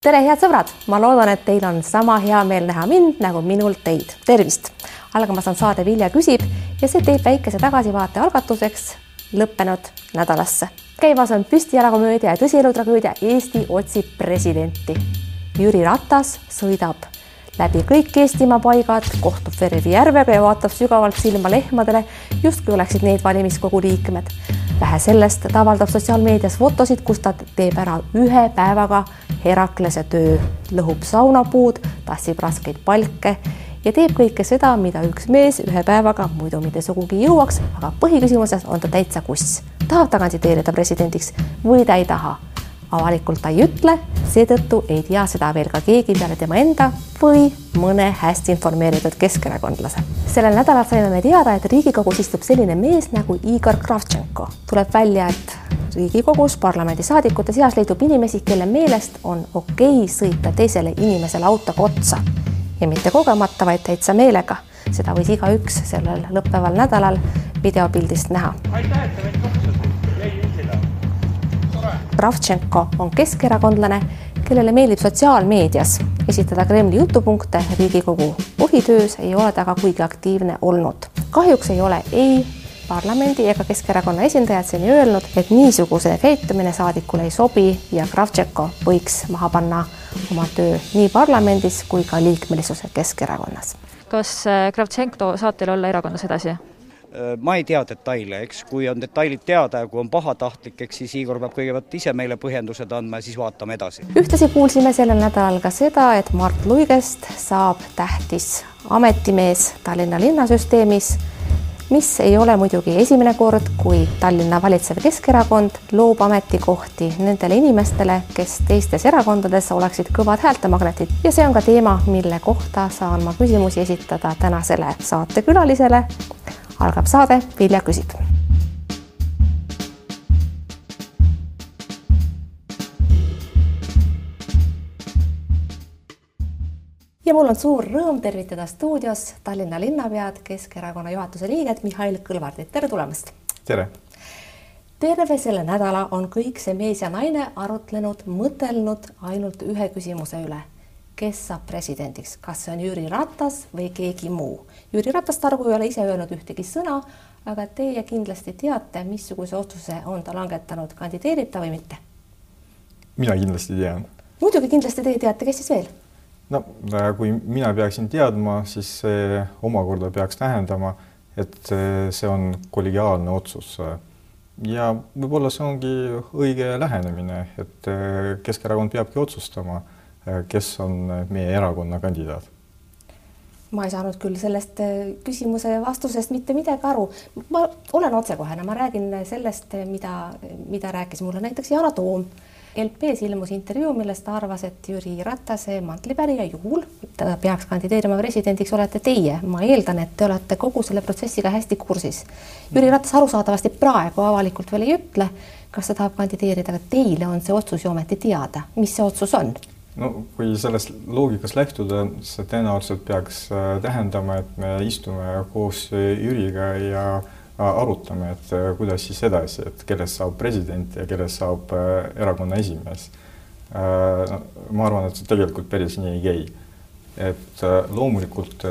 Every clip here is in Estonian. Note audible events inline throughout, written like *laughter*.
tere, head sõbrad, ma loodan, et teil on sama hea meel näha mind nagu minul teid. tervist! algamas on saade Vilja küsib ja see teeb väikese tagasivaate algatuseks lõppenud nädalasse. käimas on püstijalakomöödia ja tõsielutragöödia Eesti otsib presidenti. Jüri Ratas sõidab läbi kõik Eestimaa paigad, kohtub Vervi järvega ja vaatab sügavalt silma lehmadele, justkui oleksid need valimiskogu liikmed. vähe sellest, ta avaldab sotsiaalmeedias fotosid, kus ta teeb ära ühe päevaga Heraklase töö, lõhub saunapuud, tassib raskeid palke ja teeb kõike seda, mida üks mees ühe päevaga muidu mitte sugugi jõuaks, aga põhiküsimuses on ta täitsa kuss. tahab ta kandideerida presidendiks või ta ei taha avalikult ta ei ütle, seetõttu ei tea seda veel ka keegi peale tema enda või mõne hästi informeeritud keskerakondlase. sellel nädalal saime me teada, et Riigikogus istub selline mees nagu Igor Kravtšenko. tuleb välja, et Riigikogus parlamendisaadikute seas leidub inimesi, kelle meelest on okei okay sõita teisele inimesele autoga otsa ja mitte kogemata, vaid täitsa meelega. seda võis igaüks sellel lõppeval nädalal videopildist näha. aitäh, et te meid kutsusite. Kravtšenko on keskerakondlane, kellele meeldib sotsiaalmeedias esitada Kremli jutupunkte Riigikogu põhitöös ei ole ta aga kuigi aktiivne olnud. kahjuks ei ole ei parlamendi ega Keskerakonna esindajad seni öelnud, et niisugune käitumine saadikule ei sobi ja Kravtšenko võiks maha panna oma töö nii parlamendis kui ka liikmelisuse Keskerakonnas. kas äh, Kravtšenko saab teil olla erakonnas edasi? Äh, ma ei tea detaile, eks. Kui on detailid teada ja kui on pahatahtlik, eks siis Igor peab kõigepealt ise meile põhjendused andma ja siis vaatame edasi. ühtlasi kuulsime sellel nädalal ka seda, et Mart Luigest saab tähtis ametimees Tallinna linnasüsteemis, mis ei ole muidugi esimene kord, kui Tallinna valitsev Keskerakond loob ametikohti nendele inimestele, kes teistes erakondades oleksid kõvad häältemagnetid. Ja see on ka teema, mille kohta saan ma küsimusi esitada tänasele saatekülalisele algab saade Vilja küsib. ja mul on suur rõõm tervitada stuudios Tallinna linnapead, Keskerakonna juhatuse liiget Mihhail Kõlvartit, tere tulemast. tere terve selle nädala on kõik see mees ja naine arutlenud, mõtelnud ainult ühe küsimuse üle. Kes saab presidendiks, kas see on Jüri Ratas või keegi muu? Jüri Ratas targu ei ole ise öelnud ühtegi sõna, aga teie kindlasti teate, missuguse otsuse on ta langetanud, kandideerib ta või mitte? mina kindlasti tean. muidugi kindlasti teie teate, kes siis veel? no äh, kui mina peaksin teadma, siis see omakorda peaks tähendama, et äh, see on kollegiaalne otsus. ja võib-olla see ongi õige lähenemine, et äh, Keskerakond peabki otsustama, kes on meie erakonna kandidaat ma ei saanud küll sellest äh, küsimuse vastusest mitte midagi aru. ma olen otsekohene, ma räägin sellest, mida, mida rääkis mulle näiteks Yana Toom. LP-s ilmus intervjuu, milles ta arvas, et Jüri Ratase mantlipärija juhul ta peaks kandideerima presidendiks, olete teie. ma eeldan, et te olete kogu selle protsessiga hästi kursis. Jüri Ratas arusaadavasti praegu avalikult veel ei ütle, kas ta tahab kandideerida, aga teile on see otsus ju ometi teada. mis see otsus on? No kui sellest loogikast lähtuda, see tõenäoliselt peaks äh, tähendama, et me istume koos Jüriga ja äh, arutame, et äh, kuidas siis edasi, et kellest saab president ja kellest saab erakonna esimees. ma arvan, et see tegelikult päris nii ei käi. et loomulikult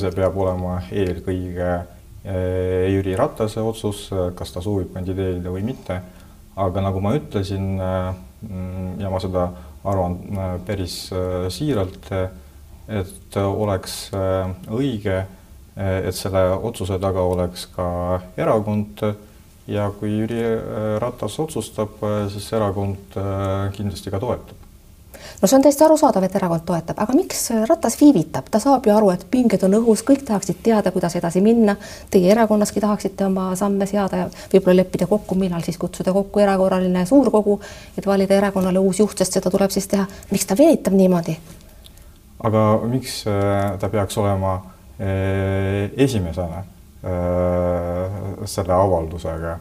see peab olema eelkõige Jüri Ratase otsus, kas ta soovib kandideerida või mitte. aga nagu ma ütlesin ja ma seda arvan äh, päris äh, siiralt, et oleks äh, õige, et selle otsuse taga oleks ka erakond. Ja kui Jüri Ratas otsustab, siis erakond kindlasti ka toetab no see on täiesti arusaadav, et erakond toetab, aga miks Ratas viivitab, ta saab ju aru, et pinged on õhus, kõik tahaksid teada, kuidas edasi minna. Teie erakonnaski tahaksite oma samme seada ja võib-olla leppida kokku, millal siis kutsuda kokku erakorraline suurkogu, et valida erakonnale uus juht, sest seda tuleb siis teha. miks ta venitab niimoodi? aga miks äh, ta peaks olema äh, esimesena äh, selle avaldusega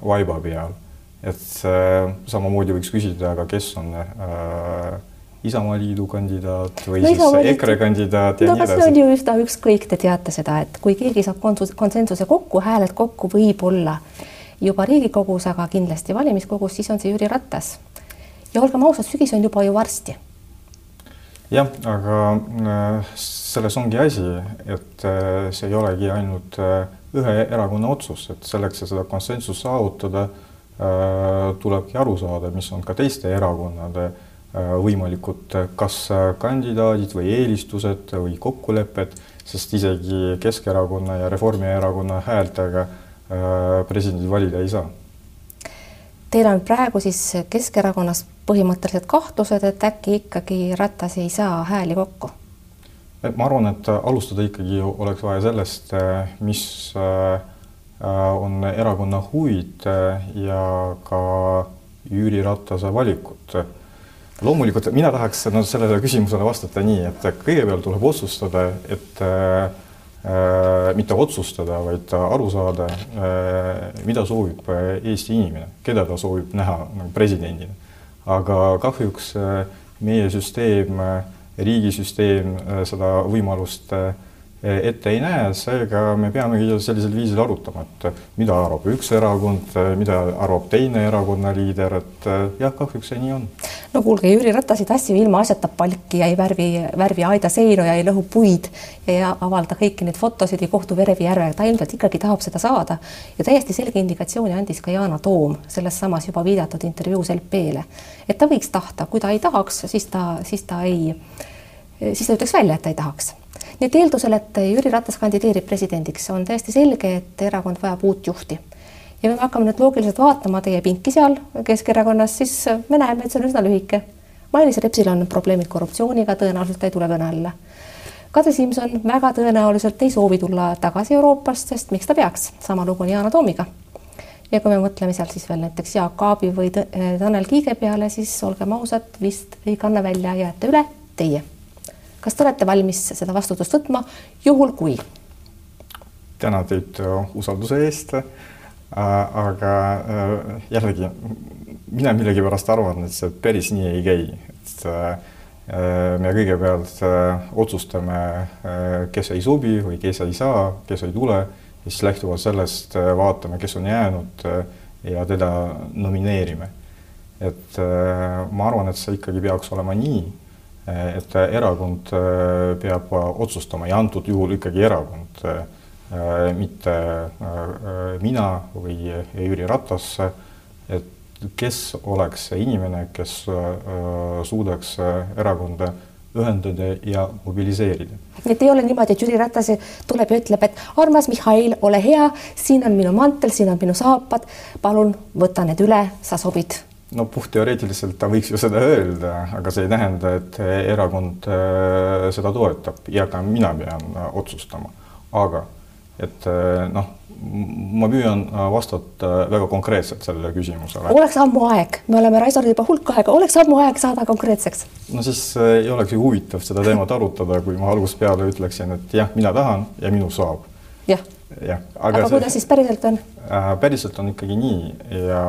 vaiba peal? Et äh, samamoodi võiks küsida, aga kes on äh, Isamaaliidu kandidaat või no, siis EKRE kandidaat ja no, nii edasi. see on ju üsna ükskõik, te teate seda, et kui keegi saab konsensuse kokku, hääled kokku, võib-olla juba Riigikogus, aga kindlasti valimiskogus, siis on see Jüri Ratas. ja olgem ausad, sügis on juba ju varsti. jah, aga selles ongi asi, et see ei olegi ainult ühe erakonna otsus, et selleks, et seda konsensust saavutada, tulebki aru saada, mis on ka teiste erakonnade võimalikud kas kandidaadid või eelistused või kokkulepped, sest isegi Keskerakonna ja Reformierakonna häältega presidenti valida ei saa Teil on praegu siis Keskerakonnas põhimõtteliselt kahtlused, et äkki ikkagi Ratas ei saa hääli kokku? ma arvan, et alustada ikkagi oleks vaja sellest, mis äh, on erakonna huvid ja ka Jüri Ratase valikud. loomulikult mina tahaks no, sellele küsimusele vastata nii, et kõigepealt tuleb otsustada, et äh, Äh, mitte otsustada, vaid aru saada, äh, mida soovib äh, Eesti inimene, keda ta soovib näha nagu presidendina. aga kahjuks meie süsteem, riigisüsteem seda võimalust ette ei näe, seega me peamegi sellisel viisil arutama, et mida arvab üks erakond, mida arvab teine erakonna liider, et jah, kahjuks see nii on. no kuulge, Jüri Ratas ei tassi ilma asjata palki ja ei värvi, värvi aida seinu ja ei lõhu puid ja ei avalda kõiki neid fotosid, ei kohtu Verevi järvega, ta ilmselt ikkagi tahab seda saada. Ja täiesti selge indikatsiooni andis ka Yana Toom selles samas juba viidatud intervjuus LP-le, et ta võiks tahta, kui ta ei tahaks, siis ta, siis ta ei, siis ta ütleks välja, et ta ei tahaks nii et eeldusel, et Jüri Ratas kandideerib presidendiks, on täiesti selge, et erakond vajab uut juhti. ja kui me hakkame nüüd loogiliselt vaatama teie pinki seal Keskerakonnas, siis me näeme, et see on üsna lühike. Mailis Repsil on probleemid korruptsiooniga, tõenäoliselt ta ei tule kõne alla. Kadri Simson väga tõenäoliselt ei soovi tulla tagasi Euroopast, sest miks ta peaks, sama lugu on Yana Toomiga. ja kui me mõtleme seal siis veel näiteks Jaak Aabi või Tanel Kiige peale, siis olgem ausad, vist ei kanna välja, jäete üle teie kas te olete valmis seda vastutust võtma, juhul kui? tänan teid äh, usalduse eest. Äh, aga äh, jällegi mina millegipärast arvan, et see päris nii ei käi, et me kõigepealt otsustame, kes ei sobi või kes ei saa, kes ei tule siis lähtuvalt sellest vaatame, kes on jäänud ja teda nomineerime. et ma arvan, et see ikkagi peaks olema nii et erakond äh, peab otsustama ja antud juhul ikkagi erakond, äh, mitte mina või Jüri Ratas, et kes oleks see inimene, kes suudaks erakonda ühendada ja mobiliseerida. et ei ole niimoodi, et Jüri Ratas tuleb ja ütleb, et armas Mihhail, ole hea, siin on minu mantel, siin on minu saapad, palun võta need üle, sa sobid no puhtteoreetiliselt ta võiks ju seda öelda, aga see ei tähenda, et erakond äh, seda toetab ja ka mina pean äh, otsustama. aga et äh, noh, ma püüan vastata väga konkreetselt sellele küsimusele. oleks ammu aeg, me oleme raisanud juba hulk aega, oleks ammu aeg saada konkreetseks. no siis ei oleks ju huvitav seda teemat arutada, kui ma algusest peale ütleksin, et jah, mina tahan ja minu saab. jah jah, aga, aga see, kuidas siis päriselt on äh,? päriselt on ikkagi nii ja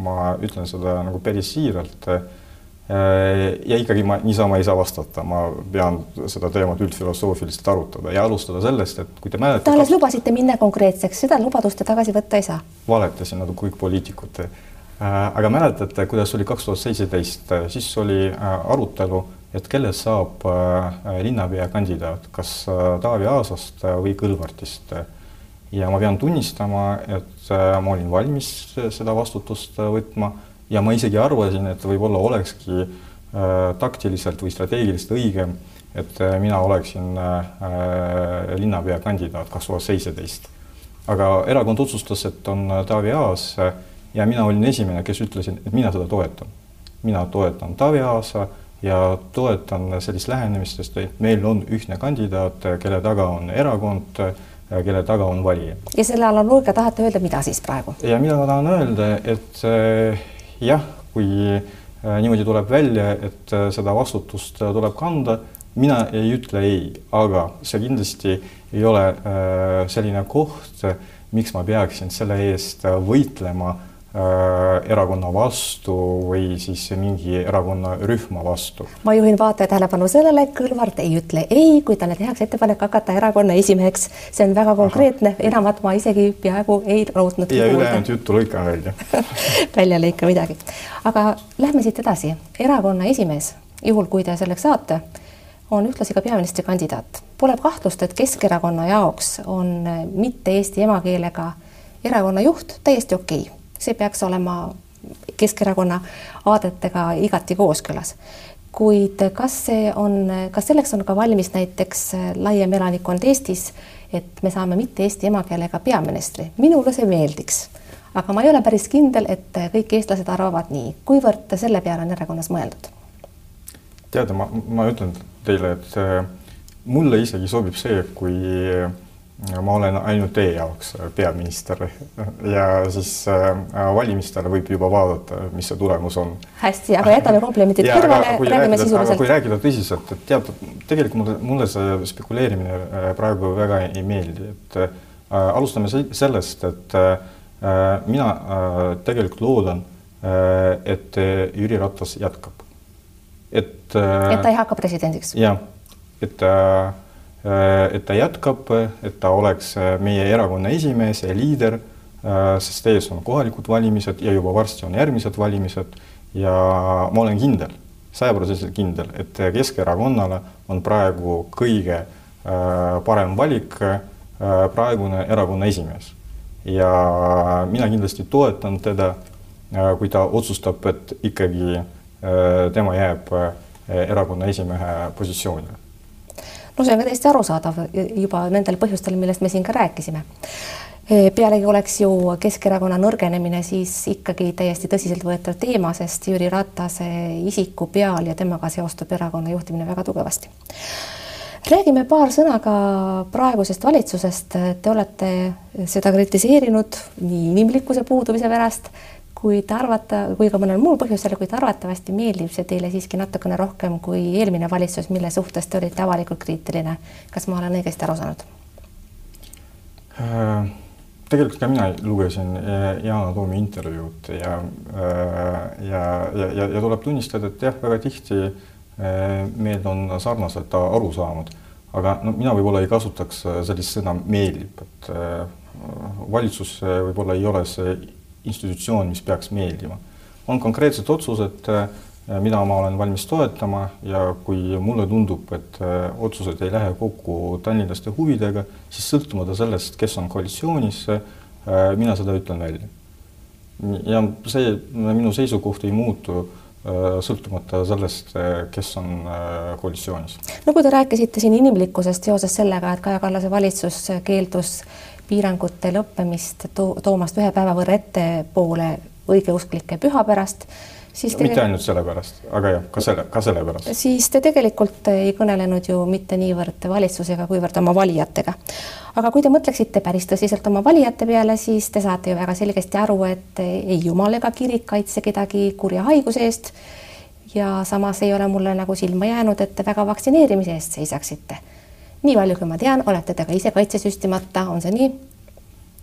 ma ütlen seda nagu päris siiralt äh,. ja ikkagi ma niisama ei saa vastata, ma pean seda teemat üldfilosoofiliselt arutada ja alustada sellest, et kui te mäletate. Te alles lubasite minna konkreetseks, seda lubadust te tagasi võtta ei saa. valetasin nagu kõik poliitikud äh,. aga mäletate, kuidas oli kaks tuhat seitseteist, siis oli arutelu et kellest saab linnapea kandidaat, kas Taavi Aasast või Kõlvartist ja ma pean tunnistama, et äh, ma olin valmis seda vastutust äh, võtma ja ma isegi arvasin, et võib-olla olekski äh, taktiliselt või strateegiliselt õigem, et mina oleksin linnapea kandidaat kaks tuhat seitseteist. aga erakond otsustas, et on Taavi Aas ja mina olin esimene, kes ütlesin, et mina seda toetan. mina toetan Taavi Aasa ja toetan sellist lähenemist, sest et meil on ühtne kandidaat, kelle taga on erakond kelle taga on valija. ja selle analoogia tahate öelda, mida siis praegu? ja mida ma tahan öelda, et äh, jah, kui äh, niimoodi tuleb välja, et äh, seda vastutust tuleb kanda, mina ei ütle ei, aga see kindlasti ei ole selline koht, miks ma peaksin selle eest võitlema erakonna vastu või siis mingi erakonnarühma vastu. ma juhin vaataja tähelepanu sellele, et Kõlvart ei ütle ei, kui talle tehakse ettepanek hakata erakonna esimeheks. see on väga konkreetne, enamat ma isegi peaaegu ei lootnud. ja ülejäänud juttu lõikan välja *laughs* välja lõika midagi. aga lähme siit edasi. erakonna esimees, juhul kui te selleks saate, on ühtlasi ka peaministrikandidaat. Pole kahtlust, et Keskerakonna jaoks on mitte eesti emakeelega erakonna juht täiesti okei okay see peaks olema Keskerakonna aadetega igati kooskõlas. kuid kas see on, kas selleks on ka valmis näiteks laiem elanikkond Eestis, et me saame mitte eesti emakeelega peaministri, minule see meeldiks, aga ma ei ole päris kindel, et kõik eestlased arvavad nii, kuivõrd selle peale on erakonnas mõeldud? teate, ma, ma ütlen teile, et mulle isegi sobib see, kui ma olen ainult teie jaoks äh, peaminister ja siis äh, valimistel võib juba vaadata, mis see tulemus on. hästi, aga jätame komplimendid kõrvale, räägime sisuliselt. kui rääkida tõsiselt, et teatud, tegelikult mulle, mulle see spekuleerimine äh, praegu väga ei meeldi, et äh, alustame sellest, et äh, mina äh, tegelikult loodan et Jüri Ratas jätkab. et et ta ei hakka presidendiks. jah, et Äh, et ta jätkab, et ta oleks äh, meie erakonna esimees ja liider, äh, sest ees on kohalikud valimised ja juba varsti on järgmised valimised ja ma olen kindel, sajaprotsendiliselt kindel, et Keskerakonnale on praegu kõige parem valik praegune erakonna esimees. ja mina kindlasti toetan teda, kui ta otsustab, et ikkagi tema jääb erakonna esimehe positsioonile no see on ka täiesti arusaadav juba nendel põhjustel, millest me siin ka rääkisime. Pealegi oleks ju Keskerakonna nõrgenemine siis ikkagi täiesti tõsiseltvõetav teema, sest Jüri Ratase isiku peal ja temaga seostub erakonna juhtimine väga tugevasti. räägime paar sõna ka praegusest valitsusest. Te olete seda kritiseerinud nii inimlikkuse puudumise pärast kui te arvate, kui ka mõnel muul põhjusel, kuid arvatavasti meeldib see teile siiski natukene rohkem kui eelmine valitsus, mille suhtes te olite avalikult kriitiline. kas ma olen õigesti aru saanud? Äh, tegelikult ka mina lugesin äh, Yana Toomi intervjuud ja, äh, ja, ja, ja, ja tuleb tunnistada, et jah, väga tihti meil on sarnased arusaamad, aga no mina võib-olla ei kasutaks sellist sõna meeldib, et valitsus võib-olla ei ole see institutsioon, mis peaks meeldima. on konkreetsed otsused, äh, mida ma olen valmis toetama ja kui mulle tundub, et äh, otsused ei lähe kokku tallinlaste huvidega, siis sõltumata sellest, kes on koalitsioonis, äh, mina seda ütlen välja. ja see minu seisukoht ei muutu sõltumata sellest, kes on koalitsioonis. no kui te rääkisite siin inimlikkusest seoses sellega, et Kaja Kallase valitsus keeldus piirangute lõppemist to toomast ühe päeva võrra ettepoole õigeusklike püha pärast, siis te... mitte ainult sellepärast, aga jah, ka selle, ka sellepärast. siis te tegelikult ei kõnelenud ju mitte niivõrd valitsusega, kuivõrd oma valijatega. aga kui te mõtleksite päris tõsiselt oma valijate peale, siis te saate ju väga selgesti aru, et ei jumal ega kirik kaitse kedagi kurja haiguse eest. ja samas ei ole mulle nagu silma jäänud, et te väga vaktsineerimise eest seisaksite nii palju, kui ma tean, olete te ka ise kaitsesüstimata, on see nii?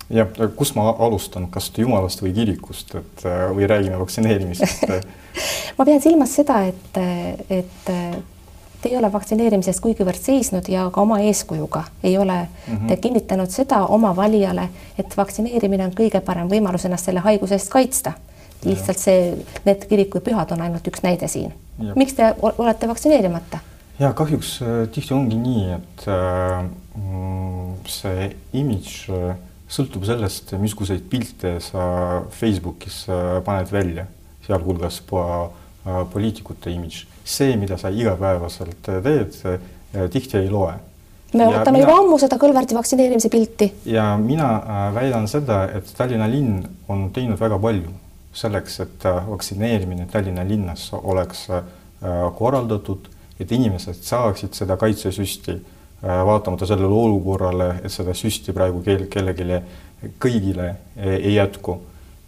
Jah, kust ma alustan, kas jumalast või kirikust, et äh, või räägime vaktsineerimisest *laughs* ma pean silmas seda, et, et te ei ole vaktsineerimisest kuigivõrd seisnud ja ka oma eeskujuga ei ole mm -hmm. te kinnitanud seda oma valijale, et vaktsineerimine on kõige parem võimalus ennast selle haiguse eest kaitsta. lihtsalt see, need kirikupühad on ainult üks näide siin. miks te olete vaktsineerimata? ja kahjuks äh, tihti ongi nii, et äh, mm, see imidž äh, sõltub sellest, missuguseid pilte sa Facebookis paned välja, sealhulgas poliitikute imidž. see, mida sa igapäevaselt teed, tihti ei loe. me ja ootame mina, juba ammu seda Kõlvarti vaktsineerimise pilti. ja mina väidan seda, et Tallinna linn on teinud väga palju selleks, et vaktsineerimine Tallinna linnas oleks korraldatud et inimesed saaksid seda kaitsesüsti äh, vaatamata sellele olukorrale, et seda süsti praegu keel, kellelegi kõigile ei jätku.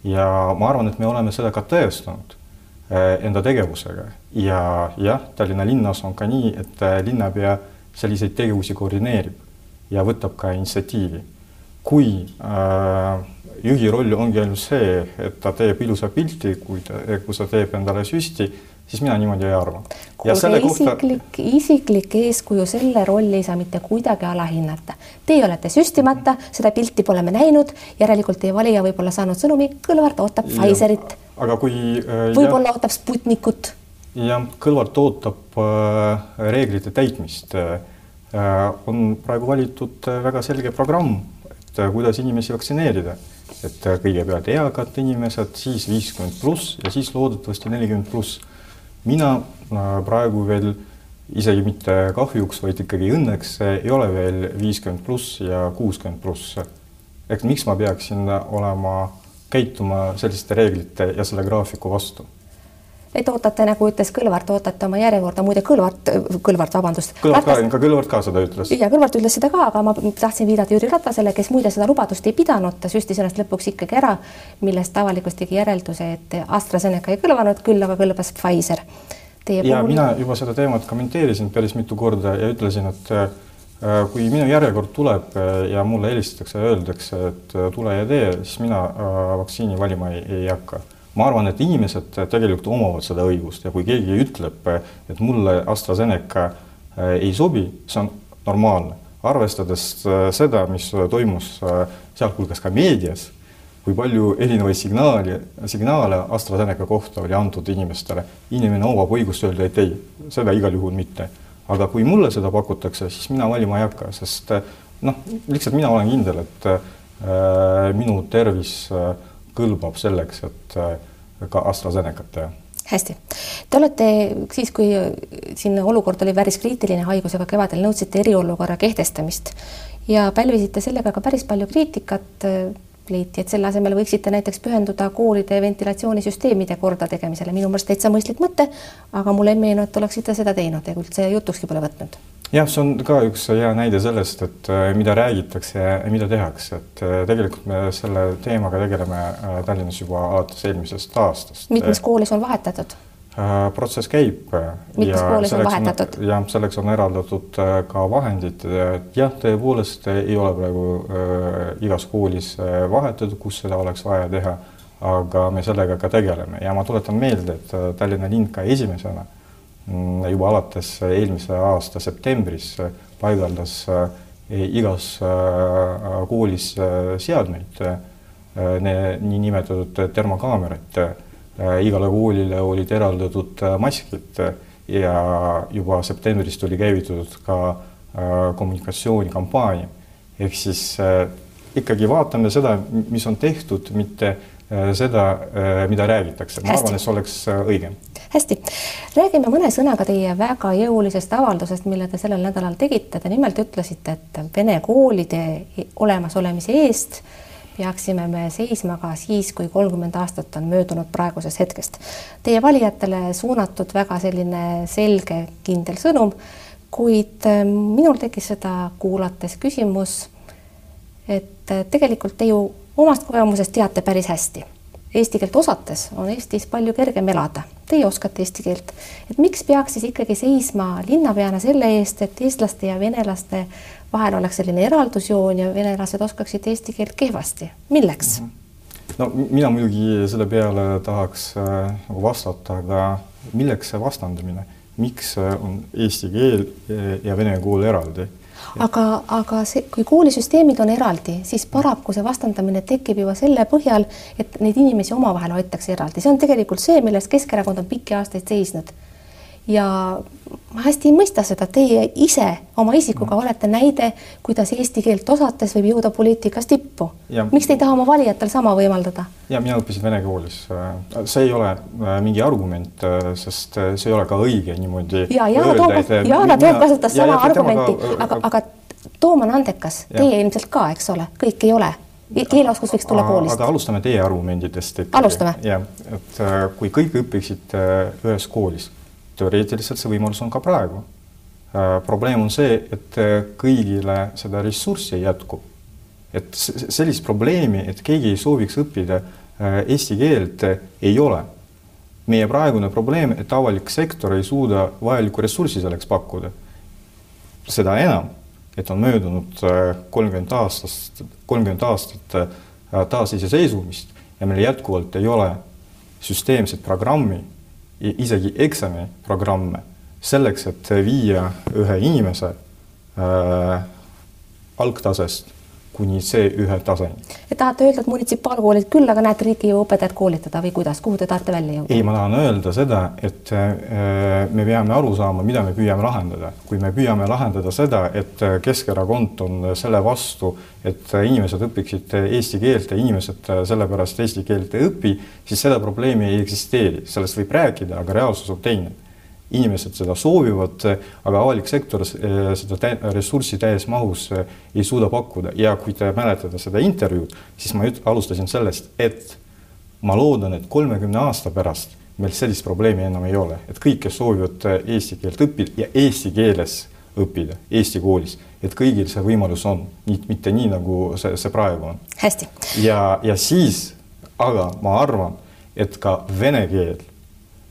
ja ma arvan, et me oleme seda ka tõestanud äh, enda tegevusega ja jah, Tallinna linnas on ka nii, et äh, linnapea selliseid tegevusi koordineerib ja võtab ka initsiatiivi. kui äh, juhi roll ongi ainult see, et ta teeb ilusa pilti, kui ta, kui ta teeb endale süsti, siis mina niimoodi ei arva. isiklik kohta..., isiklik eeskuju, selle rolli ei saa mitte kuidagi alahinnata. Teie olete süstimata, seda pilti pole me näinud, järelikult teie valija võib olla saanud sõnumi, Kõlvart ootab Pfizerit. aga kui äh, võib-olla ootab Sputnikut. jah, Kõlvart ootab äh, reeglite täitmist äh,. on praegu valitud äh, väga selge programm, et äh, kuidas inimesi vaktsineerida et äh, kõigepealt eakad inimesed, siis viiskümmend pluss ja siis loodetavasti nelikümmend pluss. Mina äh, praegu veel isegi mitte kahjuks, vaid ikkagi õnneks ei ole veel viiskümmend pluss ja kuuskümmend pluss. ehk miks ma peaksin olema, käituma selliste reeglite ja selle graafiku vastu et ootate, nagu ütles Kõlvart, ootate oma järjekorda, muide Kõlvart, Kõlvart, vabandust. Kõlvart ka, ka Kõlvart ka seda ütles. ja Kõlvart ütles seda ka, aga ma tahtsin viidata Jüri Ratasele, kes muide seda lubadust ei pidanud, ta süstis ennast lõpuks ikkagi ära, millest avalikkus tegi järelduse, et AstraZeneca ei kõlvanud, küll aga kõlbas Pfizer. ja puhul... mina juba seda teemat kommenteerisin päris mitu korda ja ütlesin, et äh, kui minu järjekord tuleb äh, ja mulle helistatakse ja öeldakse, et äh, tule ja tee, siis mina vaktsiini valima ei, ei hakka ma arvan, et inimesed tegelikult omavad seda õigust ja kui keegi ütleb, et mulle AstraZeneca äh, ei sobi, see on normaalne, arvestades äh, seda, mis toimus äh, sealhulgas ka meedias, kui palju erinevaid signaali, signaale AstraZeneca kohta oli antud inimestele, inimene omab õigust öelda, et ei, seda igal juhul mitte. aga kui mulle seda pakutakse, siis mina valima ei hakka, sest noh, lihtsalt mina olen kindel, et äh, minu tervis äh, kõlbab selleks, et äh, ka AstraZenecat teha hästi, te olete siis, kui siin olukord oli päris kriitiline haigusega kevadel, nõudsite eriolukorra kehtestamist ja pälvisite sellega ka päris palju kriitikat. Leiti, et selle asemel võiksite näiteks pühenduda koolide ventilatsioonisüsteemide kordategemisele, minu meelest täitsa mõistlik mõte, aga mulle ei meenu, et oleksite seda teinud ja üldse jutukski pole võtnud jah, see on ka üks hea näide sellest, et äh, mida räägitakse ja mida tehakse, et äh, tegelikult me selle teemaga tegeleme äh, Tallinnas juba alates eelmisest aastast. mitmes koolis on vahetatud? Protsess käib. mitmes koolis on vahetatud? jah, selleks on eraldatud ka vahendid. jah, tõepoolest ei ole praegu äh, igas koolis vahetatud, kus seda oleks vaja teha, aga me sellega ka tegeleme ja ma tuletan meelde, et Tallinna linn ka esimesena äh, Mm, juba alates eelmise aasta septembris paigaldas eh, igas eh, koolis seadmeid, niinimetatud termokaameraid. Igale koolile olid eraldatud maskid ja juba septembris tuli käivitatud ka kommunikatsioonikampaania. ehk siis ikkagi vaatame seda, mis on tehtud, mitte seda, mida räägitakse. ma arvan, et see oleks õigem hästi, räägime mõne sõnaga teie väga jõulisest avaldusest, mille te sellel nädalal tegite. Te nimelt ütlesite, et vene koolide olemasolemise eest peaksime me seisma ka siis, kui kolmkümmend aastat on möödunud praegusest hetkest. Teie valijatele suunatud väga selline selge, kindel sõnum, kuid äh, minul tekkis seda kuulates küsimus, et äh, tegelikult te ju omast kogemusest teate päris hästi eesti keelt osates on Eestis palju kergem elada. Teie oskate eesti keelt, et miks peaks siis ikkagi seisma linnapeana selle eest, et eestlaste ja venelaste vahel oleks selline eraldusjoon ja venelased oskaksid eesti keelt kehvasti, milleks mm? -hmm. no mina muidugi selle peale tahaks äh, nagu vastata, aga milleks see vastandamine, miks on eesti keel ja vene kool eraldi aga, aga see, kui koolisüsteemid on eraldi, siis paraku see vastandamine tekib juba selle põhjal, et neid inimesi omavahel hoitakse eraldi, see on tegelikult see, millest Keskerakond on pikki aastaid seisnud. Ja ma hästi ei mõista seda, teie ise oma isikuga olete näide, kuidas eesti keelt osates võib jõuda poliitikas tippu. miks te ei taha oma valijatel sama võimaldada? ja mina õppisin vene koolis. see ei ole äh, mingi argument, äh, sest äh, see ei ole ka õige niimoodi. ja Yana Toom, Yana Toom kasutas sama ja, argumenti, aga, aga Toom on andekas, teie ilmselt ka, eks ole, kõik ei ole keeleoskus võiks tulla koolist. aga alustame teie argumendidest. alustame. jah, et kui kõik õpiksid ühes koolis teoreetiliselt see võimalus on ka praegu. Äh, probleem on see, et äh, kõigile seda ressurssi ei jätku. et sellist probleemi, et keegi ei sooviks õppida äh, eesti keelt, ei ole. meie praegune probleem, et avalik sektor ei suuda vajalikku ressurssi selleks pakkuda. seda enam, et on möödunud kolmkümmend aastast, kolmkümmend aastat taasiseseisvumist ja meil jätkuvalt ei ole süsteemset programmi, isegi eksamiprogramme selleks, et viia ühe inimese äh, algtasest kuni C1 taseni. et tahate öelda, et munitsipaalkoolid küll, aga näete, riik ei jõua õpetajat koolitada või kuidas, kuhu te tahate välja jõuda? ei, ma tahan öelda seda, et äh, me peame aru saama, mida me püüame lahendada. kui me püüame lahendada seda, et Keskerakond on selle vastu, et inimesed õpiksid eesti keelt ja inimesed sellepärast eesti keelt ei õpi, siis seda probleemi ei eksisteeri, sellest võib rääkida, aga reaalsus on teine inimesed seda soovivad, aga avalik sektor eh, seda ressurssi täies mahus eh, ei suuda pakkuda ja kui te mäletate seda intervjuud, siis ma alustasin sellest, et ma loodan, et kolmekümne aasta pärast meil sellist probleemi enam ei ole, et kõik, kes soovivad eh, eesti keelt õppida ja eesti keeles õppida Eesti koolis, et kõigil see võimalus on, mitte nii, nagu see, see praegu on. hästi. ja, ja siis, aga ma arvan, et ka vene keel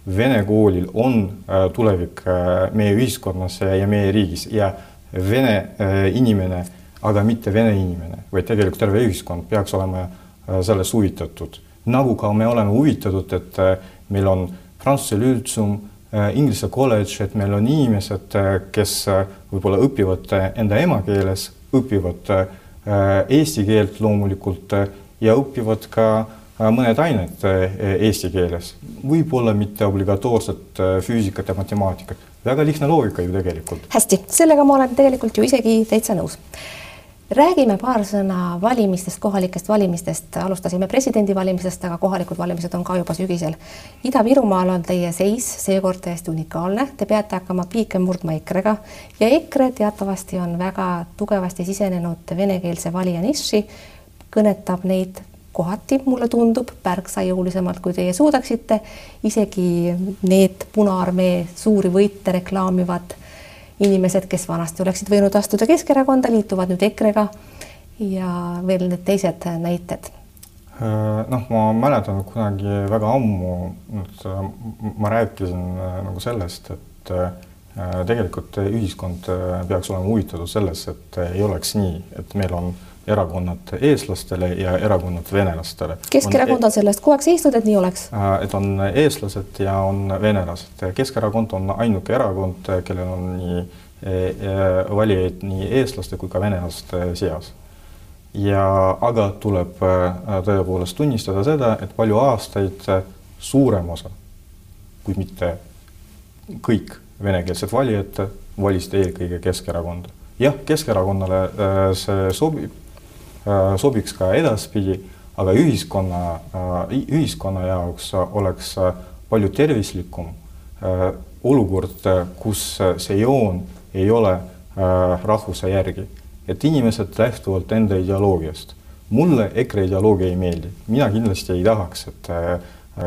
vene koolil on äh, tulevik äh, meie ühiskonnas ja meie riigis ja vene äh, inimene, aga mitte vene inimene, vaid tegelikult terve ühiskond peaks olema sellest huvitatud. nagu ka me oleme huvitatud, et meil on Prantsuse lültsum, Inglise kolledž, et meil on inimesed, kes võib-olla õpivad enda emakeeles, õpivad eesti keelt loomulikult ja õpivad ka äh, Äh, mõned ained äh, eesti keeles, võib-olla mitte obligatoorset äh, füüsikat ja matemaatikat, väga lihtne loogika ju tegelikult. hästi, sellega ma olen tegelikult ju isegi täitsa nõus. räägime paar sõna valimistest, kohalikest valimistest, alustasime presidendivalimisest, aga kohalikud valimised on ka juba sügisel. Ida-Virumaal on teie seis seekord täiesti unikaalne, te peate hakkama piike murdma EKRE-ga ja EKRE teatavasti on väga tugevasti sisenenud venekeelse valija nišši, kõnetab neid kohati mulle tundub märksa jõulisemalt, kui teie suudaksite. isegi need Punaarmee suuri võite reklaamivad inimesed, kes vanasti oleksid võinud astuda Keskerakonda, liituvad nüüd EKRE-ga ja veel need teised näited. Äh, noh, ma mäletan kunagi väga ammu, ma rääkisin äh, nagu sellest, et äh, tegelikult ühiskond peaks olema huvitatud sellest, et ei oleks nii, et meil on äh, erakonnad eestlastele ja erakonnad venelastele. Keskerakond on sellest kogu aeg seisnud, et nii oleks? Äh, et on eestlased ja on venelased. Keskerakond on ainuke erakond, kellel on nii e, e, valijaid nii eestlaste kui ka venelaste seas. ja aga tuleb äh, tõepoolest tunnistada seda, et palju aastaid suurem osa, kui mitte kõik venekeelsed valijad valisid eelkõige Keskerakonda. jah, Keskerakonnale äh, see sobib sobiks ka edaspidi, aga ühiskonna, äh, ühiskonna jaoks oleks äh, palju tervislikum olukord, kus see joon ei ole rahvuse järgi, et inimesed lähtuvalt enda ideoloogiast. mulle EKRE ideoloogia ei meeldi, mina kindlasti ei tahaks, et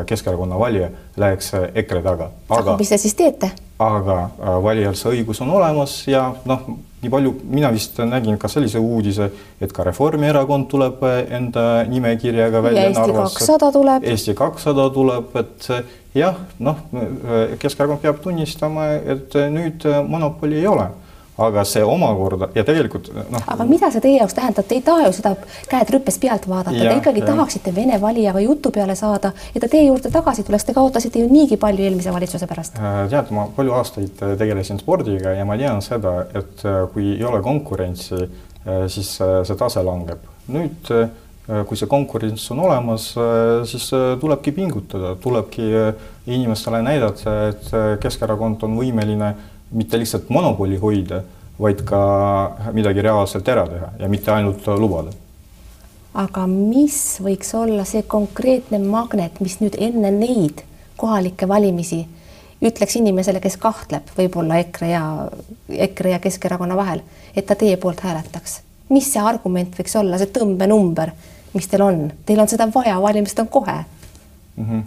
Keskerakonna valija läheks EKRE taga. aga mis te siis teete? aga valijal see õigus on olemas ja noh, nii palju, mina vist nägin ka sellise uudise, et ka Reformierakond tuleb enda nimekirjaga välja. Eesti kakssada tuleb. Eesti kakssada tuleb, et jah, noh, Keskerakond peab tunnistama, et nüüd monopoli ei ole aga see omakorda ja tegelikult noh. aga mida see teie jaoks tähendab, te ei taha ju seda käed rüppes pealt vaadata, te ikkagi ja. tahaksite Vene valijaga jutu peale saada ja ta teie juurde tagasi tuleks, te kaotasite ju niigi palju eelmise valitsuse pärast. Äh, tead, ma palju aastaid äh, tegelesin spordiga ja ma tean seda, et äh, kui ei ole konkurentsi, siis see tase langeb. nüüd kui see konkurents on olemas, siis tulebki pingutada, tulebki inimestele näidata, et Keskerakond on võimeline mitte lihtsalt monopoli hoida, vaid ka midagi reaalselt ära teha ja mitte ainult lubada. aga mis võiks olla see konkreetne magnet, mis nüüd enne neid kohalikke valimisi ütleks inimesele, kes kahtleb võib-olla EKRE ja EKRE ja Keskerakonna vahel, et ta teie poolt hääletaks? mis see argument võiks olla, see tõmbenumber, mis teil on, teil on seda vaja, valimised on kohe mm. -hmm.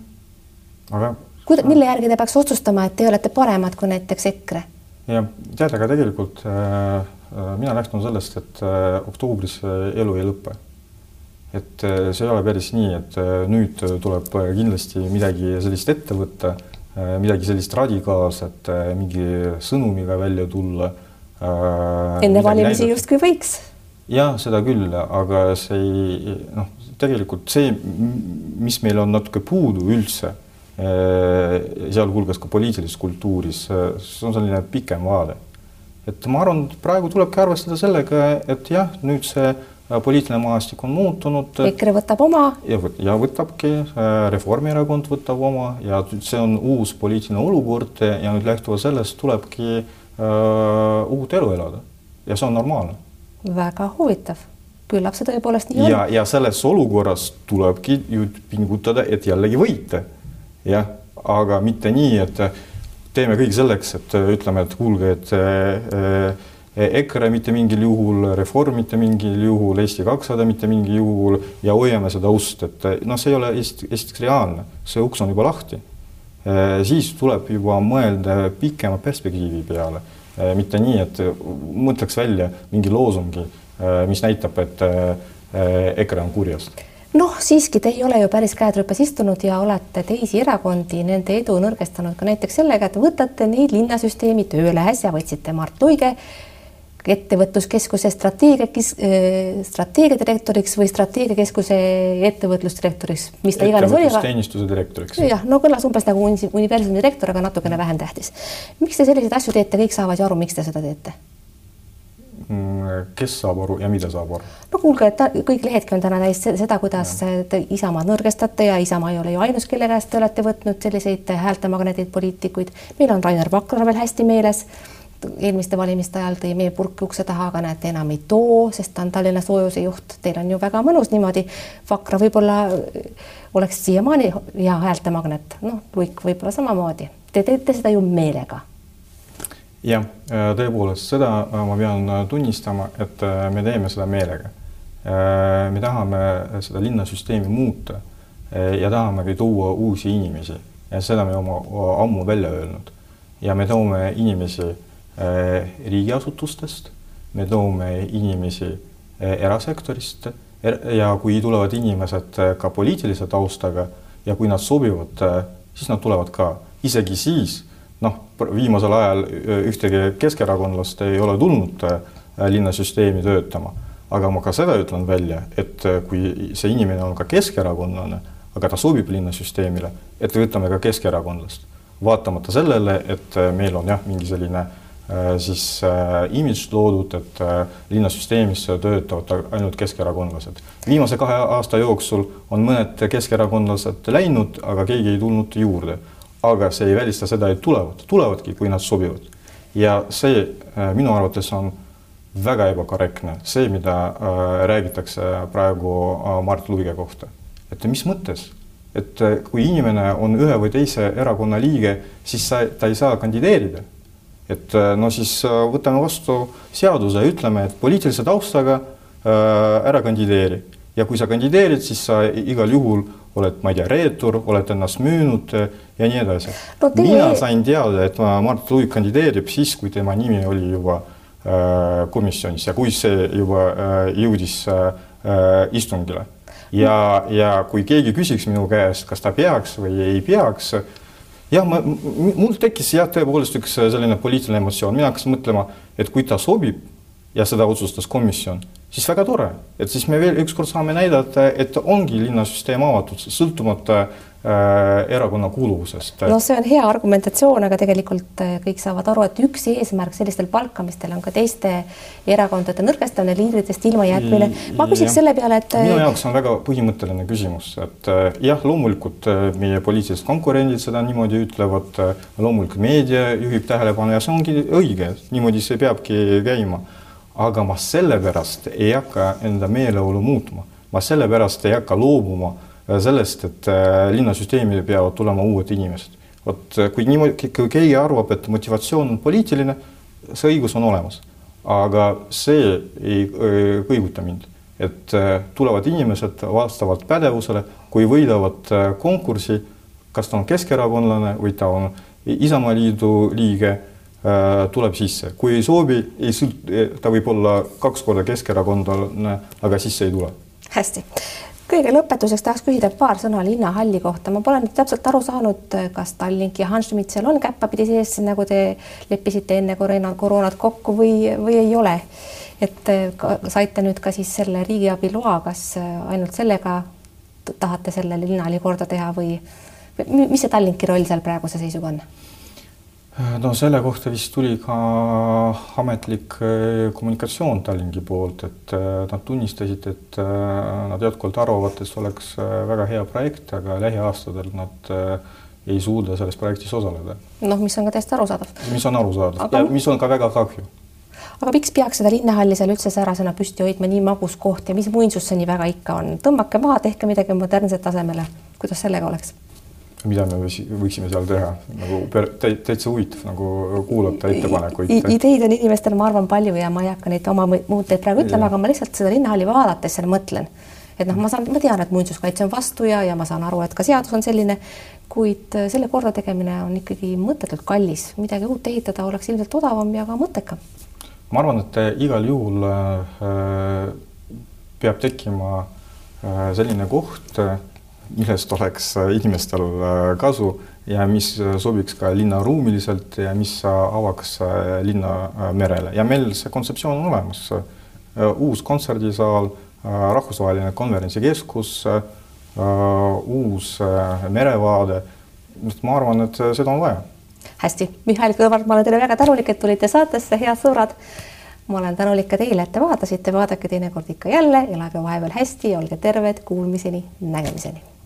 aga kuida-, mille järgi te peaks otsustama, et te olete paremad kui näiteks EKRE? jah, tead, aga tegelikult äh, äh, mina lähtun sellest, et äh, oktoobris äh, elu ei lõpe. et äh, see ei ole päris nii, et nüüd tuleb kindlasti midagi sellist ette võtta midagi sellist radikaalset mingi sõnumiga välja tulla enne valimisi justkui võiks. jah, seda küll, aga see ei noh, tegelikult see, mis meil on natuke puudu üldse, sealhulgas ka poliitilises kultuuris, see on selline pikem vaade. et ma arvan, praegu tulebki arvestada sellega, et jah, nüüd see poliitiline maastik on muutunud. EKRE võtab oma. ja, ja võtabki, Reformierakond võtab oma ja see on uus poliitiline olukord ja nüüd lähtuvalt sellest tulebki uh, uut elu elada ja see on normaalne. väga huvitav, küllap see tõepoolest nii on. ja, ja selles olukorras tulebki ju pingutada, et jällegi võita. Jah, aga mitte nii, et teeme kõik selleks, et ütleme, et kuulge, et äh, EKRE mitte mingil juhul, Reform mitte mingil juhul, Eesti kakssada mitte mingil juhul ja hoiame seda ust, et noh, see ei ole esiteks reaalne, see uks on juba lahti. siis tuleb juba mõelda pikema perspektiivi peale, mitte nii, et mõtleks välja mingi loosungi, mis näitab, et EKRE on kurjast noh, siiski te ei ole ju päris käed rüpes istunud ja olete teisi erakondi, nende edu nõrgestanud ka näiteks sellega, et võtate neid linnasüsteemi tööle, äsja võtsite Mart Luige ettevõtluskeskuse strateegia, äh, strateegiadirektoriks või strateegiakeskuse ettevõtlusdirektoriks, mis ta iganes oli. teenistuse direktoriks. jah, no kõlas umbes nagu universumi direktor, aga natukene vähem tähtis. miks te selliseid asju teete, kõik saavad ju aru, miks te seda teete? Mm, kes saab aru ja mida saab aru? no kuulge, et kõik lehedki on täna täis seda, kuidas te Isamaad nõrgestate ja Isamaa ei ole ju ainus, kelle käest te olete võtnud selliseid häältemagneteid poliitikuid. meil on Rainer Vakra veel hästi meeles eelmiste valimiste ajal tõi meie purki ukse taha, aga näete, enam ei too, sest ta on Tallinna soojuse juht. Teil on ju väga mõnus niimoodi. Vakra võib-olla oleks siiamaani hea häältemagnet, noh, Luik võib-olla samamoodi. Te teete seda ju meelega. Jah, tõepoolest, seda ma pean tunnistama, et me teeme seda meelega. me tahame seda linnasüsteemi muuta ja tahamegi tuua uusi inimesi ja seda me oma ammu välja öelnud ja me toome inimesi Äh, riigiasutustest, me toome inimesi äh, erasektorist er, ja kui tulevad inimesed äh, ka poliitilise taustaga ja kui nad sobivad, siis nad tulevad ka, isegi siis noh, viimasel ajal ühtegi keskerakondlast ei ole tulnud linnasüsteemi töötama, aga ma ka seda ütlen välja, et kui see inimene on ka keskerakondlane, aga ta sobib linnasüsteemile, et võtame ka keskerakondlast, vaatamata sellele, et meil on jah, mingi selline äh, Äh, siis äh, imidž loodud, et äh, linnasüsteemis töötavad ainult keskerakondlased. viimase kahe aasta jooksul on mõned keskerakondlased läinud, aga keegi ei tulnud juurde. Aga see ei välista seda, et tulevad, tulevadki, kui nad sobivad. ja see minu arvates on väga ebakorrektne, see, mida räägitakse praegu Mart Luige kohta. et mis mõttes? et kui inimene on ühe või teise erakonna liige, siis sa, ta ei saa kandideerida et äh, no siis äh, võtame vastu seaduse ütleme, et poliitilise taustaga äh, ära kandideeri ja kui sa kandideerid, siis sa igal juhul oled, ma ei tea, reetur, oled ennast müünud ja nii edasi no,. Mina sain teada, et Mart Luik kandideerib siis, kui tema nimi oli juba äh, komisjonis ja kui see juba äh, jõudis äh, istungile ja, ja kui keegi küsiks minu käest, kas ta peaks või ei peaks äh, jah, ma, mul tekkis jah, tõepoolest üks äh, selline poliitiline emotsioon, mina hakkasin mõtlema, et kui ta sobib ja seda otsustas komisjon, siis väga tore, et siis me veel ükskord saame näidata, et ongi linnasüsteem avatud, sõltumata äh, erakonna kuuluvusest. no see on hea argumentatsioon, aga tegelikult äh, kõik saavad aru, et üks eesmärk sellistel palkamistel on ka teiste erakondade nõrgestamine, liidritest ilmajätmine. ma küsiks selle peale, et minu jaoks on väga põhimõtteline küsimus, et äh, jah, loomulikult meie poliitilised konkurendid seda niimoodi ütlevad, loomulikult meedia juhib tähelepanu ja see ongi õige, niimoodi see peabki käima aga ma sellepärast ei hakka enda meeleolu muutma, ma sellepärast ei hakka loobuma äh, sellest, et äh, linnasüsteemi peavad tulema uued inimesed. vot äh, kui niimoodi, kui keegi arvab, et motivatsioon on poliitiline, see õigus on olemas, aga see ei kõiguta mind, et tulevad inimesed vastavalt pädevusele, kui võidavad konkursi, kas ta on keskerakondlane või ta on Isamaaliidu liige tuleb sisse, kui ei soovi, ei sõlt-, ta võib olla kaks korda keskerakondlane, aga sisse ei tule. hästi, kõige lõpetuseks tahaks küsida paar sõna linnahalli kohta, ma pole nüüd täpselt aru saanud, kas Tallink ja Hanschmidt seal on käppapidi sees, nagu te leppisite enne koroona, koroonat kokku või, või ei ole. et ka, saite nüüd ka siis selle riigiabi loa, kas ainult sellega tahate selle linnahalli korda teha või mis see Tallinki roll seal praeguse seisuga on? No selle kohta vist tuli ka ametlik eh, kommunikatsioon Tallingi poolt, et eh, nad tunnistasid, et nad jätkuvalt arvavad, et see oleks väga hea projekt, aga lähiaastatel nad ei suuda selles projektis osaleda. noh, mis on ka täiesti arusaadav. mis on arusaadav aga... ja mis on ka väga kahju. aga miks peaks seda linnahalli seal üldse säärasena püsti hoidma, nii magus koht ja mis muinsus see nii väga ikka on, tõmmake maha, tehke midagi modernset tasemele, kuidas sellega oleks? Mida me võiksime seal teha, nagu täitsa huvitav nagu kuulata ettepanekuid. ideid on inimestel, ma arvan, palju ja ma ei hakka neid oma mõtteid praegu ütlema, aga ma lihtsalt seda linnahalli vaadates seal mõtlen, et noh, ma saan, ma tean, et muinsuskaitse on vastu ja, ja ma saan aru, et ka seadus on selline, kuid selle korda tegemine on ikkagi mõttetult kallis, midagi uut ehitada oleks ilmselt odavam ja ka mõttekam. ma arvan, et igal juhul äh, peab tekkima äh, selline koht äh,, millest oleks äh, inimestel äh, kasu ja mis äh, sobiks ka linnaruumiliselt ja mis avaks linna merele ja meil see kontseptsioon on olemas. uus kontserdisaal, rahvusvaheline konverentsikeskus, uus merevaade. ma arvan, et seda on vaja. hästi, Mihhail Kõlvart, ma olen teile väga tänulik, et tulite saatesse, head sõbrad ma olen tänulik ka teile, et te vaatasite, vaadake teinekord ikka jälle, elage vahepeal hästi, olge terved, kuulmiseni, nägemiseni